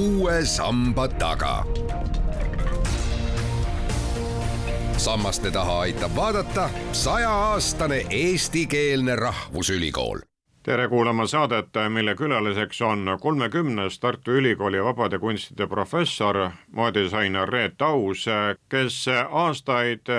uue samba taga. sammaste taha aitab vaadata sajaaastane eestikeelne rahvusülikool tere kuulama saadet, mille külaliseks on kolmekümnes Tartu Ülikooli vabade kunstide professor, moedisainer Reet Aus, kes aastaid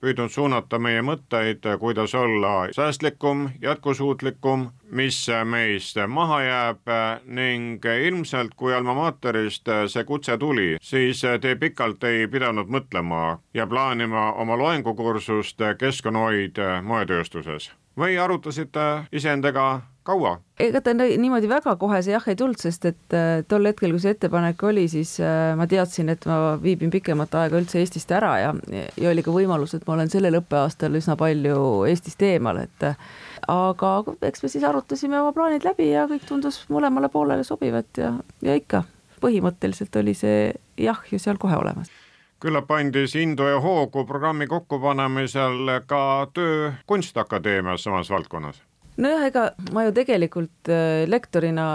püüdnud suunata meie mõtteid, kuidas olla säästlikum, jätkusuutlikum, mis meist maha jääb ning ilmselt kui Alma Materist see kutse tuli, siis te pikalt ei pidanud mõtlema ja plaanima oma loengukursust Keskkonnahoid moetööstuses. Või arutasite iseendaga kaua? ega ta niimoodi väga kohe see jah ei tulnud, sest et äh, tol hetkel, kui see ettepanek oli, siis äh, ma teadsin, et ma viibin pikemat aega üldse Eestist ära ja, ja oli ka võimalus, et ma olen sellel õppeaastal üsna palju Eestist eemal, et äh, aga eks me siis arutasime oma plaanid läbi ja kõik tundus mõlemale poolele sobivat ja, ja ikka põhimõtteliselt oli see jah ju seal kohe olemas küllap andis indu ja hoogu programmi kokkupanemisel ka töö Kunstiakadeemias samas valdkonnas? Nojah, ega ma ju tegelikult äh, lektorina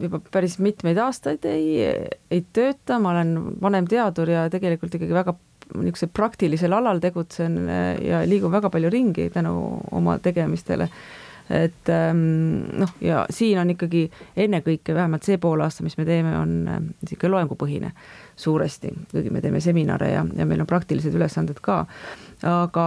juba päris mitmeid aastaid ei, ei tööta, ma olen vanemteadur ja tegelikult ikkagi väga niisugusel praktilisel alal tegutsen äh, ja liigun väga palju ringi tänu oma tegemistele et ähm, noh, ja siin on ikkagi ennekõike vähemalt see poolaasta, mis me teeme, on niisugune äh, loengupõhine suuresti, kuigi me teeme seminare ja, ja meil on praktilised ülesanded ka. aga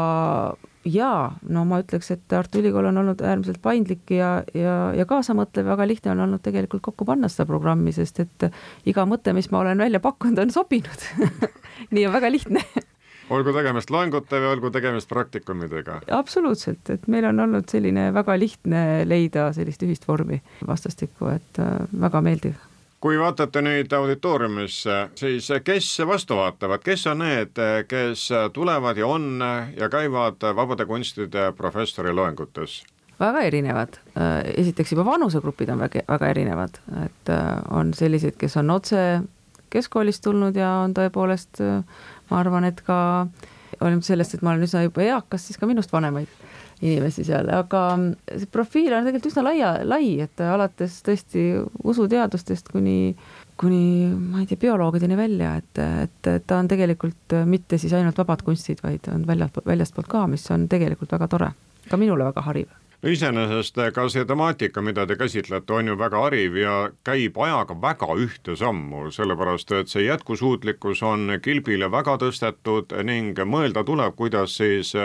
jaa, no ma ütleks, et Tartu Ülikool on olnud äärmiselt paindlik ja, ja, ja kaasamõtlev, väga lihtne on olnud tegelikult kokku panna seda programmi, sest et iga mõte, mis ma olen välja pakkunud, on sobinud. Nii on väga lihtne. Olgu tegemist loengute või olgu tegemist praktikumidega? absoluutselt, et meil on olnud selline väga lihtne leida sellist ühist vormi vastastikku, et äh, väga meeldiv kui vaatate nüüd auditooriumisse, siis kes vastu vaatavad, kes on need, kes tulevad ja on ja käivad vabade kunstide professori loengutes? väga erinevad, esiteks juba vanusegrupid on väga, väga erinevad, et äh, on selliseid, kes on otse keskkoolist tulnud ja on tõepoolest, ma arvan, et ka hoolimata sellest, et ma olen üsna juba eakas, siis ka minust vanemaid inimesi seal, aga see profiil on tegelikult üsna laia, lai, et alates tõesti usuteadustest kuni, kuni ma ei tea, bioloogideni välja, et, et ta on tegelikult mitte siis ainult vabad kunstid, vaid on väljast, väljastpoolt ka, mis on tegelikult väga tore, ka minule väga hariv. No iseenesest ka see temaatika, mida te käsitlete, on ju väga hariv ja käib ajaga väga ühte sammu, sellepärast et see jätkusuutlikkus on kilbile väga tõstetud ning mõelda tuleb, kuidas siis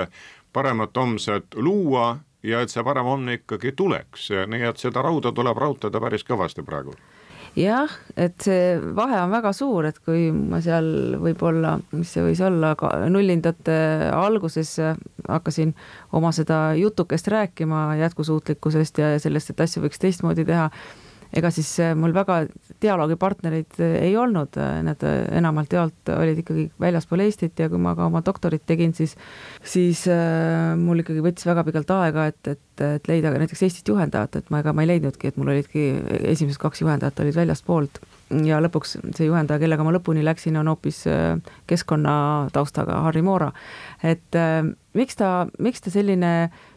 paremat homset luua ja et see parem homne ikkagi tuleks, nii et seda rauda tuleb rautada päris kõvasti praegu. Jah, et see vahe on väga suur, et kui ma seal võib-olla, mis see võis olla, nullindate alguses hakkasin oma seda jutukest rääkima jätkusuutlikkusest ja sellest, et asju võiks teistmoodi teha ega siis äh, mul väga dialoogipartnereid äh, ei olnud, äh, nad enamalt jaolt olid ikkagi väljaspool Eestit ja kui ma ka oma doktorit tegin, siis, siis mul ikkagi võttis väga pikalt aega, et, et, et leida näiteks Eestist juhendajat, et ma, ega ma ei leidnudki, et mul olidki esimesed kaks juhendajat olid väljastpoolt ja lõpuks see juhendaja, kellega ma lõpuni läksin, on hoopis keskkonnataustaga Harri Moora. et miks ta, miks ta selline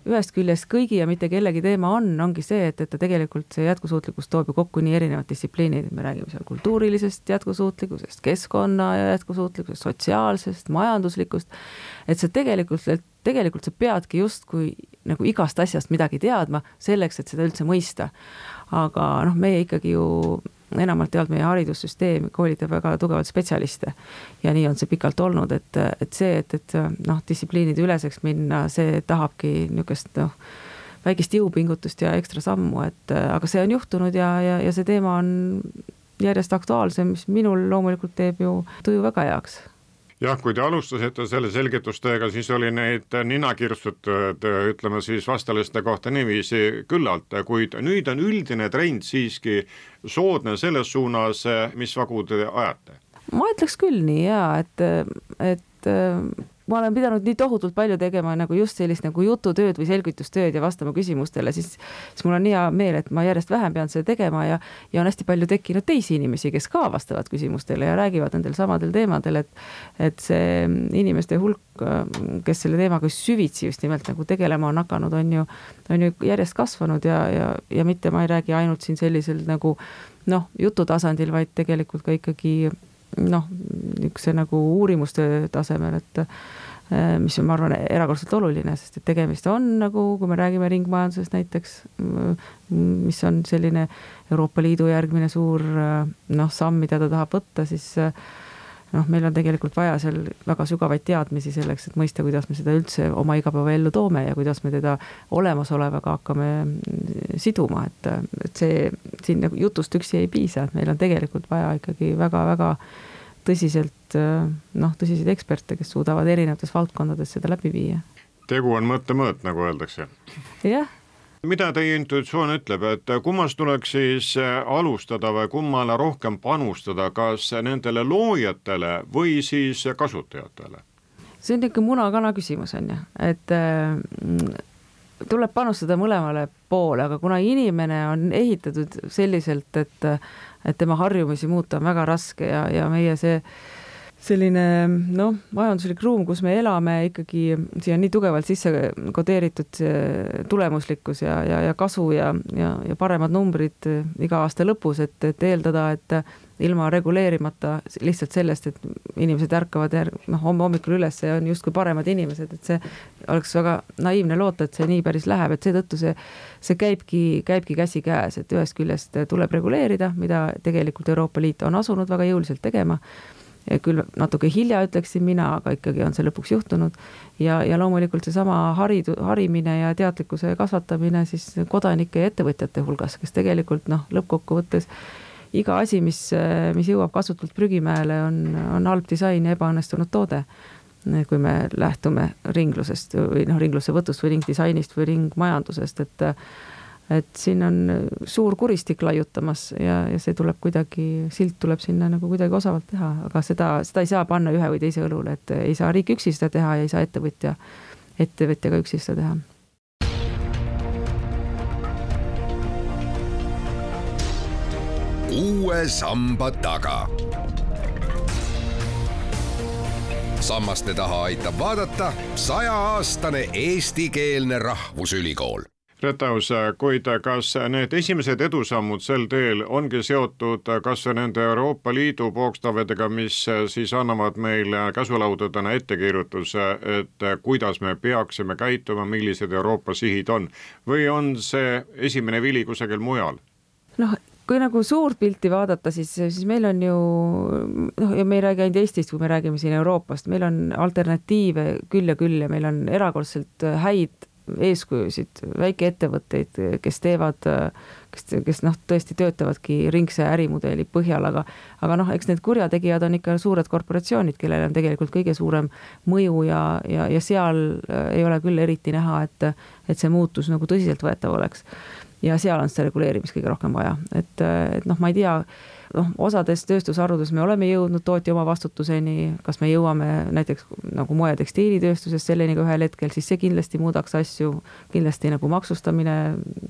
ühest küljest kõigi ja mitte kellegi teema on, ongi see, et, et ta tegelikult, see jätkusuutlikkus toob ju kokku nii erinevad distsipliinid, me räägime seal kultuurilisest jätkusuutlikkusest, keskkonna jätkusuutlikkusest, sotsiaalsest, majanduslikust, et see tegelikult, tegelikult sa peadki justkui nagu igast asjast midagi teadma, selleks, et seda üldse mõista. aga noh, meie ikkagi ju enamalt jaolt meie haridussüsteem koolitab väga tugevalt spetsialiste. ja nii on see pikalt olnud, et, et see, et, et noh, distsipliinide üleseks minna, see tahabki niisugust noh, väikest jõupingutust ja ekstra sammu, et aga see on juhtunud ja, ja, ja see teema on järjest aktuaalsem, mis minul loomulikult teeb ju tuju väga heaks jah, kui te alustasite selle selgitustööga, siis oli neid ninakirstutud, ütleme siis vastalaste kohta niiviisi küllalt, kuid nüüd on üldine trend siiski soodne selles suunas, mis vagu te ajate? ma ütleks küll nii jaa, et, et ma olen pidanud nii tohutult palju tegema nagu just sellist nagu jututööd või selgitustööd ja vastama küsimustele, siis, siis mul on hea meel, et ma järjest vähem pean seda tegema ja, ja on hästi palju tekkinud teisi inimesi, kes ka vastavad küsimustele ja räägivad nendel samadel teemadel, et, et see inimeste hulk, kes selle teemaga süvitsi just nimelt nagu tegelema on hakanud, on ju, on ju järjest kasvanud ja, ja, ja mitte ma ei räägi ainult siin sellisel nagu noh, jutu tasandil, vaid tegelikult ka ikkagi noh, niisuguse nagu uurimustöö tasemel, et eh, mis on, ma arvan, erakordselt oluline, sest et tegemist on nagu, kui me räägime ringmajandusest näiteks, mis on selline Euroopa Liidu järgmine suur noh, samm, mida ta tahab võtta, siis noh, meil on tegelikult vaja seal väga sügavaid teadmisi selleks, et mõista, kuidas me seda üldse oma igapäevaellu toome ja kuidas me teda olemasolevaga hakkame siduma, et, et see siin nagu jutust üksi ei piisa, et meil on tegelikult vaja ikkagi väga-väga tõsiselt noh, tõsiseid eksperte, kes suudavad erinevates valdkondades seda läbi viia. tegu on mõttemõõt, nagu öeldakse. jah mida teie intuitsioon ütleb, et kummast tuleks siis äh, alustada või kummale rohkem panustada, kas nendele loojatele või siis kasutajatele? see on niisugune muna-kana küsimus on ju, et äh, tuleb panustada mõlemale poole, aga kuna inimene on ehitatud selliselt, et et tema harjumusi muuta on väga raske ja, ja meie see äh, selline noh, majanduslik ruum, kus me elame ikkagi, siia on nii tugevalt sisse kodeeritud tulemuslikkus ja, ja, ja kasu ja, ja, ja paremad numbrid iga aasta lõpus, et, et eeldada, et ilma reguleerimata lihtsalt sellest, et inimesed ärkavad noh, homme hommikul üles ja on justkui paremad inimesed, et see oleks väga naiivne loota, et see nii päris läheb, et seetõttu see, see käibki, käibki käsikäes, et ühest küljest tuleb reguleerida, mida tegelikult Euroopa Liit on asunud väga jõuliselt tegema küll natuke hilja, ütleksin mina, aga ikkagi on see lõpuks juhtunud. ja, ja loomulikult seesama haridu-, harimine ja teadlikkuse kasvatamine siis kodanike ja ettevõtjate hulgas, kes tegelikult noh, lõppkokkuvõttes iga asi, mis, mis jõuab kasutult prügimäele, on, on halb disain ja ebaõnnestunud toode. kui me lähtume ringlusest või noh, ringluse võtust või ringdisainist või ringmajandusest, et et siin on suur kuristik laiutamas ja, ja see tuleb kuidagi, silt tuleb sinna nagu kuidagi osavalt teha, aga seda, seda ei saa panna ühe või teise õlule, et ei saa riik üksi seda teha ja ei saa ettevõtja, ettevõtja ka üksi seda teha. uue samba taga. sammaste taha aitab vaadata sajaaastane eestikeelne rahvusülikool Retaus, kuid kas need esimesed edusammud sel teel ongi seotud kas nende Euroopa Liidu pookstavedega, mis siis annavad meile käsulaudadena ettekirjutuse, et kuidas me peaksime käituma, millised Euroopa sihid on või on see esimene vili kusagil mujal? noh, kui nagu suurt pilti vaadata, siis, siis meil on ju noh, ja me ei räägi ainult Eestist, kui me räägime siin Euroopast, meil on alternatiive küll ja küll ja meil on erakordselt häid eeskujusid, väikeettevõtteid, kes teevad, kes, kes noh, tõesti töötavadki ringse ärimudeli põhjal, aga aga noh, eks need kurjategijad on ikka suured korporatsioonid, kellel on tegelikult kõige suurem mõju ja, ja, ja seal äh, ei ole küll eriti näha, et et see muutus nagu tõsiseltvõetav oleks. ja seal on seda reguleerimist kõige rohkem vaja, et, et noh, ma ei tea noh, osades tööstusharudes me oleme jõudnud tootja omavastutuseni, kas me jõuame näiteks nagu moe- ja tekstiilitööstuses selleni ka ühel hetkel, siis see kindlasti muudaks asju, kindlasti nagu maksustamine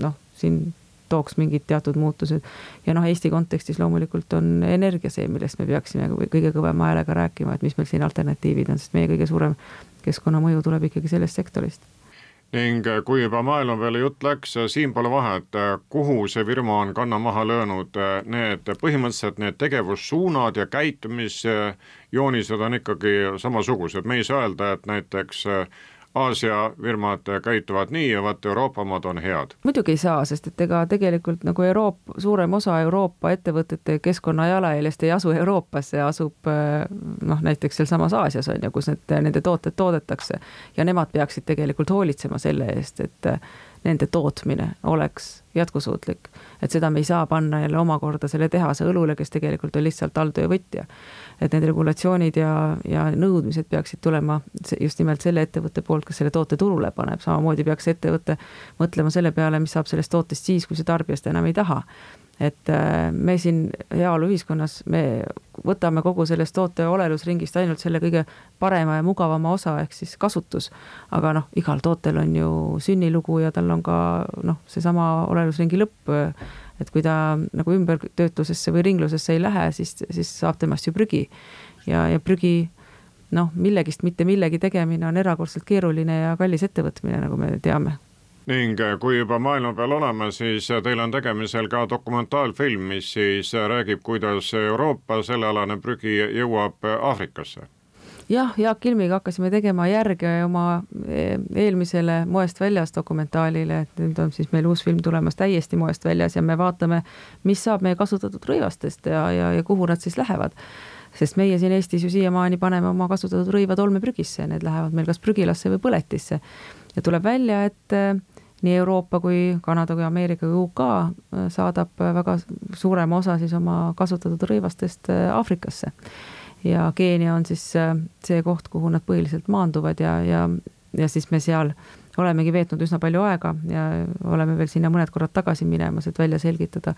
noh, siin tooks mingid teatud muutused. ja noh, Eesti kontekstis loomulikult on energia see, millest me peaksime kõige kõvema häälega rääkima, et mis meil siin alternatiivid on, sest meie kõige suurem keskkonnamõju tuleb ikkagi sellest sektorist ning äh, kui juba maailma peale jutt läks, äh, siin pole vahet, äh, kuhu see firma on kanna maha löönud, need põhimõtteliselt need tegevussuunad ja käitumisjoonised on ikkagi samasugused, me ei saa öelda, et näiteks Aasia firmad käituvad nii ja vaat Euroopa omad on head. muidugi ei saa, sest et ega tegelikult nagu Euroopa, suurem osa Euroopa ettevõtete keskkonna jalajäljest ei asu Euroopas, see asub noh, näiteks sealsamas Aasias on ju, kus need, nende tooted toodetakse ja nemad peaksid tegelikult hoolitsema selle eest, et nende tootmine oleks jätkusuutlik. et seda me ei saa panna jälle omakorda selle tehase õlule, kes tegelikult on lihtsalt alltöövõtja et need regulatsioonid ja, ja nõudmised peaksid tulema just nimelt selle ettevõtte poolt, kes selle toote turule paneb, samamoodi peaks ettevõte mõtlema selle peale, mis saab sellest tootest siis, kui see tarbijast enam ei taha. et äh, me siin heaoluühiskonnas, me võtame kogu sellest toote olelusringist ainult selle kõige parema ja mugavama osa, ehk siis kasutus. aga noh, igal tootel on ju sünnilugu ja tal on ka noh, seesama olelusringi lõpp. et kui ta nagu ümbertöötlusesse või ringlusesse ei lähe, siis, siis saab temast ju prügi. ja, ja prügi noh, millegist mitte millegi tegemine on erakordselt keeruline ja kallis ettevõtmine, nagu me teame ning äh, kui juba maailma peal oleme, siis äh, teil on tegemisel ka dokumentaalfilm, mis siis äh, räägib, kuidas Euroopa sellealane prügi jõuab Aafrikasse jah, Jaak Ilmiga hakkasime tegema järge oma eelmisele Moest väljas dokumentaalile, et nüüd on siis meil uus film tulemas täiesti moest väljas ja me vaatame, mis saab meie kasutatud rõivastest ja, ja, ja kuhu nad siis lähevad. sest meie siin Eestis ju siiamaani paneme oma kasutatud rõivad olmeprügisse, need lähevad meil kas prügilasse või põletisse. ja tuleb välja, et nii Euroopa kui Kanada kui Ameerika kui UK äh, saadab äh, väga suurema osa siis oma kasutatud rõivastest äh, Aafrikasse. ja Keenia on siis see koht, kuhu nad põhiliselt maanduvad ja, ja, ja siis me seal olemegi veetnud üsna palju aega ja oleme veel sinna mõned korrad tagasi minemas, et välja selgitada,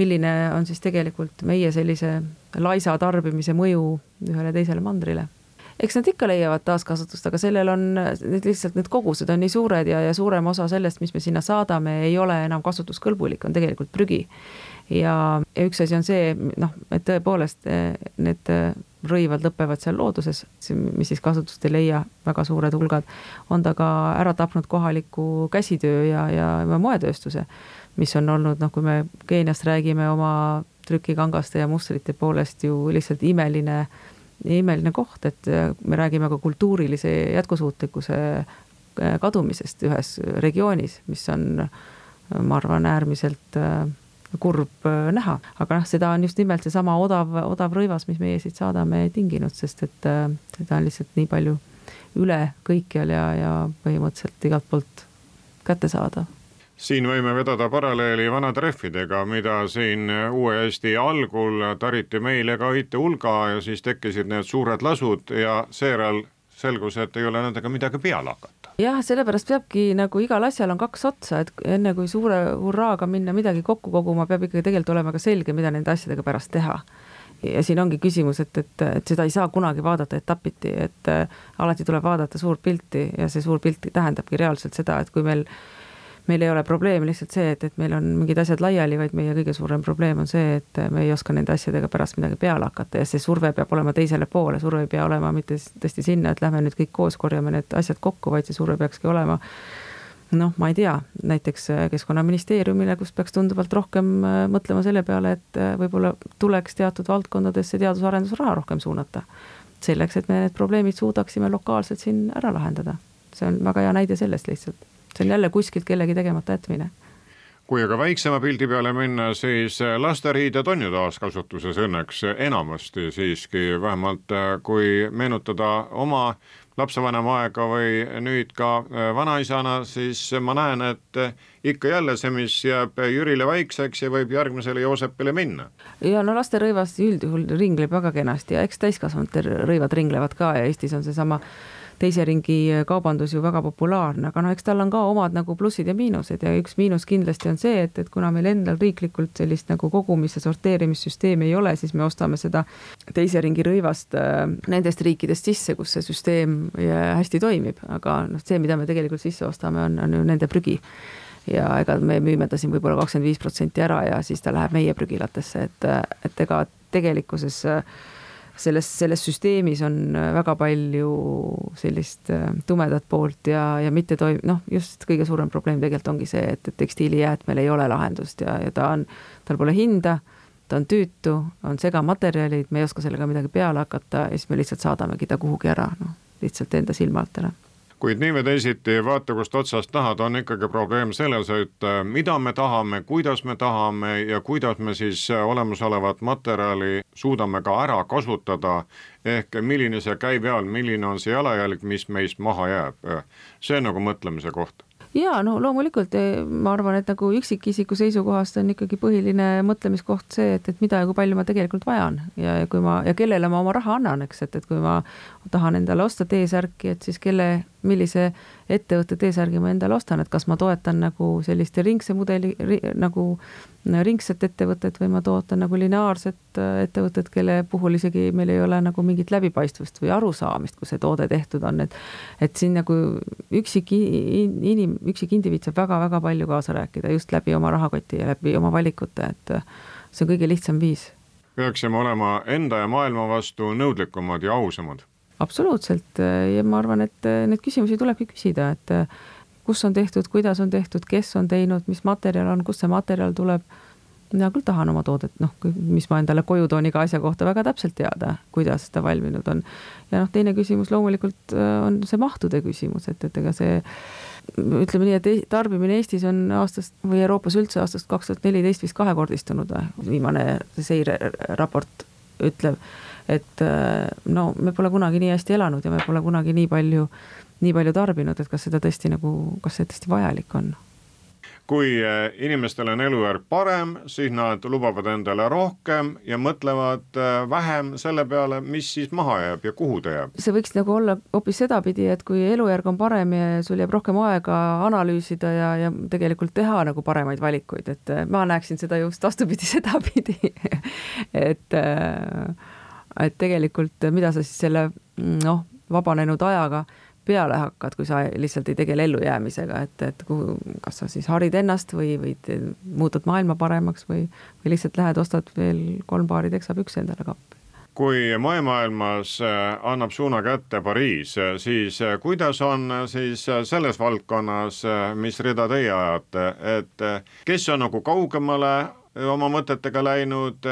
milline on siis tegelikult meie sellise laisa tarbimise mõju ühele teisele mandrile eks nad ikka leiavad taaskasutust, aga sellel on, need lihtsalt need kogused on nii suured ja, ja suurem osa sellest, mis me sinna saadame, ei ole enam kasutuskõlbulik, on tegelikult prügi. ja, ja üks asi on see, noh, et tõepoolest eh, need eh, rõivad lõpevad seal looduses, mis siis kasutust ei leia, väga suured hulgad, on ta ka ära tapnud kohaliku käsitöö ja, ja moetööstuse, mis on olnud, noh, kui me Keeniast räägime oma trükikangaste ja mustrite poolest ju lihtsalt imeline äh, imeline koht, et äh, me räägime ka kultuurilise jätkusuutlikkuse äh, kadumisest ühes regioonis, mis on, ma arvan, äärmiselt äh, kurb näha, aga noh, seda on just nimelt seesama odav, odav rõivas, mis meie siit saadame, tinginud, sest et seda on lihtsalt nii palju üle kõikjal ja, ja põhimõtteliselt igalt poolt kättesaadav siin võime vedada paralleeli vanade rehvidega, mida siin uue Eesti algul tariti meile ka õite hulga ja siis tekkisid need suured lasud ja seejärel selgus, et ei ole nendega midagi peale hakata. jah, sellepärast peabki nagu igal asjal on kaks otsa, et enne kui suure hurraaga minna midagi kokku koguma, peab ikkagi tegelikult olema ka selge, mida nende asjadega pärast teha ja siin ongi küsimus, et, et, et seda ei saa kunagi vaadata etapiti, et äh, alati tuleb vaadata suurt pilti ja see suur pilt tähendabki reaalselt seda, et kui meil äh, meil ei ole probleem lihtsalt see, et, et meil on mingid asjad laiali, vaid meie kõige suurem probleem on see, et me ei oska nende asjadega pärast midagi peale hakata ja see surve peab olema teisele poole, surve ei pea olema mitte tõesti sinna, et lähme nüüd kõik koos korjame need asjad kokku, vaid see surve peakski olema noh, ma ei tea, näiteks Keskkonnaministeeriumile, kus peaks tunduvalt rohkem äh, mõtlema selle peale, et äh, võib-olla tuleks teatud valdkondadesse teadus-arendusraha rohkem suunata. selleks, et me need probleemid suudaksime lokaalselt siin ära lahendada. see on väga hea näide sellest lihtsalt see on jälle kuskilt kellegi tegemata jätmine kui aga väiksema pildi peale minna, siis lasteriided on ju taaskasutuses õnneks enamasti siiski, vähemalt äh, kui meenutada oma lapsevanema aega või nüüd ka äh, vanaisana, siis ma näen, et ikka jälle see, mis jääb Jürile väikseks ja võib järgmisele Joosepile minna. ja no lasterõivas üldjuhul ringleb väga kenasti ja eks täiskasvanute rõivad ringlevad ka ja Eestis on seesama teise ringi kaubandus ju väga populaarne, aga no eks tal on ka omad nagu plussid ja miinused ja üks miinus kindlasti on see, et, et kuna meil endal riiklikult sellist nagu kogumis- ja sorteerimissüsteemi ei ole, siis me ostame seda teise ringi rõivast äh, nendest riikidest sisse, kus see süsteem äh, hästi toimib, aga noh, see, mida me tegelikult sisse ostame, on, on ju nende prügi. Ja ega me müüme ta siin võib-olla kakskümmend viis protsenti ära ja siis ta läheb meie prügilatesse, et, et ega tegelikkuses äh, selles, selles süsteemis on äh, väga palju sellist äh, tumedat poolt ja, ja mitte toim-, noh, just kõige suurem probleem tegelikult ongi see, et, et tekstiilijäätmel ei ole lahendust ja, ja ta on, tal pole hinda, ta on tüütu, on segamaterjalid, me ei oska sellega midagi peale hakata ja siis me lihtsalt saadamegi ta kuhugi ära, noh, lihtsalt enda silma alt ära kuid nii või teisiti, vaata kust otsast tahad, on ikkagi probleem selles, et äh, mida me tahame, kuidas me tahame ja kuidas me siis äh, olemasolevat materjali suudame ka ära kasutada, ehk milline see käib seal, milline on see jalajälg, mis meist maha jääb. see on nagu mõtlemise koht ja no loomulikult eh, ma arvan, et nagu üksikisiku seisukohast on ikkagi põhiline mõtlemiskoht see, et, et mida ja kui palju ma tegelikult vajan. Ja, ja kui ma ja kellele ma oma raha annan, eks, et, et kui ma tahan endale osta T-särki, et siis kelle, millise ettevõtte T-särgi ma endale ostan, et kas ma toetan nagu sellist ringse mudeli ri, nagu ringset ettevõtet või ma toetan nagu lineaarset äh, ettevõtet, kelle puhul isegi meil ei ole nagu mingit läbipaistvust või arusaamist, kus see toode tehtud on, et et siin nagu üksik inim-, üksik indiviid saab väga-väga palju kaasa rääkida just läbi oma rahakoti ja läbi oma valikute, et see on kõige lihtsam viis. peaksime olema enda ja maailma vastu nõudlikumad ja ausamad. Absoluutselt ja ma arvan, et neid küsimusi tulebki küsida, et kus on tehtud, kuidas on tehtud, kes on teinud, mis materjal on, kust see materjal tuleb. mina küll tahan oma toodet, noh, mis ma endale koju toon iga asja kohta väga täpselt teada, kuidas ta valminud on. ja noh, teine küsimus loomulikult äh, on see mahtude küsimus, et, et ega see ütleme nii, et tarbimine Eestis on aastast või Euroopas üldse aastast kaks tuhat neliteist vist kahekordistunud viimane seireraport ütleb, et äh, no me pole kunagi nii hästi elanud ja me pole kunagi nii palju äh, nii palju tarbinud, et kas seda tõesti nagu, kas see tõesti vajalik on? kui eh, inimestel on elujärg parem, siis nad lubavad endale rohkem ja mõtlevad eh, vähem selle peale, mis siis maha jääb ja kuhu ta jääb. see võiks nagu olla hoopis sedapidi, et kui elujärg on parem ja sul jääb rohkem aega analüüsida ja, ja tegelikult teha nagu paremaid valikuid, et ma näeksin seda just vastupidi sedapidi et, et tegelikult mida sa siis selle noh, vabanenud ajaga peale hakkad, kui sa lihtsalt ei tegele ellujäämisega, et, et kuhu, kas sa siis harid ennast või, või muudad maailma paremaks või, või lihtsalt lähed, ostad veel kolm paari teksapükse endale kappi? Kui moemaailmas äh, annab suuna kätte Pariis, äh, siis kuidas on siis selles valdkonnas, mis rida teie ajate, et kes on nagu kaugemale oma mõtetega läinud,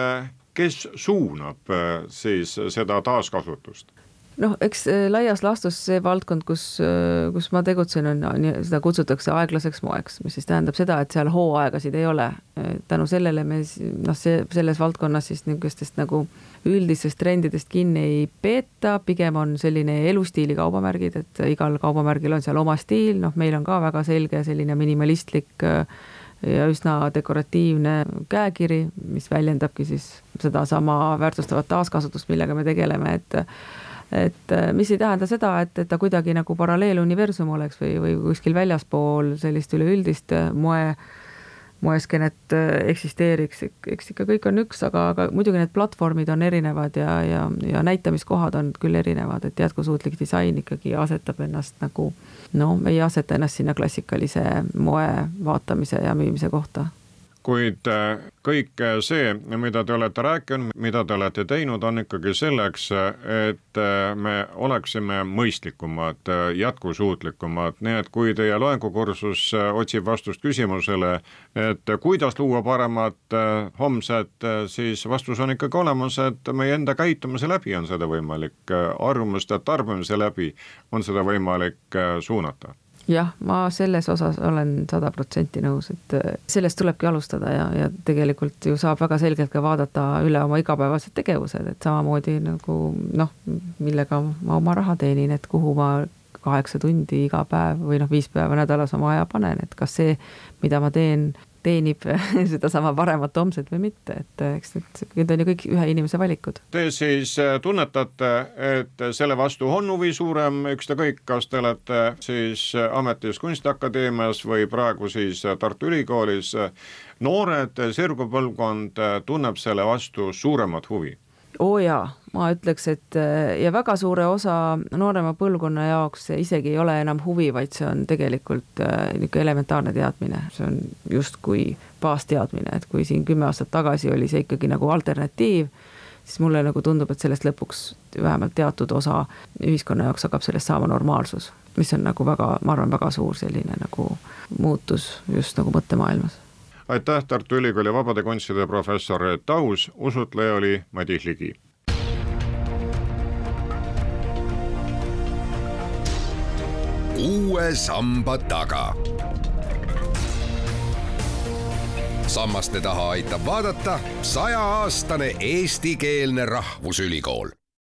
kes suunab siis seda taaskasutust? noh, eks äh, laias laastus see valdkond, kus, äh, kus ma tegutsen, on, seda kutsutakse aeglaseks moeks, mis siis tähendab seda, et seal hooaegasid ei ole. tänu sellele me noh, see selles valdkonnas siis niisugustest nagu üldistest trendidest kinni ei peeta, pigem on selline elustiili kaubamärgid, et igal kaubamärgil on seal oma stiil, noh, meil on ka väga selge selline minimalistlik äh, ja üsna dekoratiivne käekiri, mis väljendabki siis sedasama väärtustavat taaskasutust, millega me tegeleme, et et äh, mis ei tähenda seda, et, et ta kuidagi nagu paralleeluniversum oleks või, või kuskil väljaspool sellist üleüldist äh, moe, moeskeenet äh, eksisteeriks, eks ikka kõik on üks, aga, aga muidugi need platvormid on erinevad ja, ja, ja näitamiskohad on küll erinevad, et jätkusuutlik disain ikkagi asetab ennast nagu no ei aseta ennast sinna klassikalise moe vaatamise ja müümise kohta kuid äh, kõik see, mida te olete rääkinud, mida te olete teinud, on ikkagi selleks, et äh, me oleksime mõistlikumad, äh, jätkusuutlikumad, nii et kui teie loengukursus otsib vastust küsimusele, et kuidas luua paremat homset, siis vastus on ikkagi olemas, et meie enda käitumise läbi on seda võimalik, arvamuste tarbimise läbi on seda võimalik suunata jah, ma selles osas olen sada protsenti nõus, et äh, sellest tulebki alustada ja, ja tegelikult ju saab väga selgelt ka vaadata üle oma igapäevased tegevused, et samamoodi nagu noh, millega ma oma raha teenin, et kuhu ma kaheksa tundi iga päev või noh, viis päeva nädalas oma aja panen, et kas see, mida ma teen, teenib sedasama paremat homset või mitte, et eks need, need on ju kõik ühe inimese valikud. Te siis äh, tunnetate, et selle vastu on huvi suurem, ükskõik, kas te olete siis ametis Kunstiakadeemias või praegu siis Tartu Ülikoolis, noored, sirguv põlvkond tunneb selle vastu suuremat huvi oo jaa, ma ütleks, et äh, ja väga suure osa noorema põlvkonna jaoks isegi ei ole enam huvi, vaid see on tegelikult äh, niisugune elementaarne teadmine, see on justkui baasteadmine, et kui siin kümme aastat tagasi oli see ikkagi nagu alternatiiv, siis mulle nagu tundub, et sellest lõpuks vähemalt teatud osa ühiskonna jaoks hakkab sellest saama normaalsus, mis on nagu väga, ma arvan, väga suur selline nagu muutus just nagu mõttemaailmas aitäh, Tartu Ülikooli vabade kunstide professor Reet Aus, usutleja oli Madis Ligi. uue samba taga. sammaste taha aitab vaadata sajaaastane eestikeelne rahvusülikool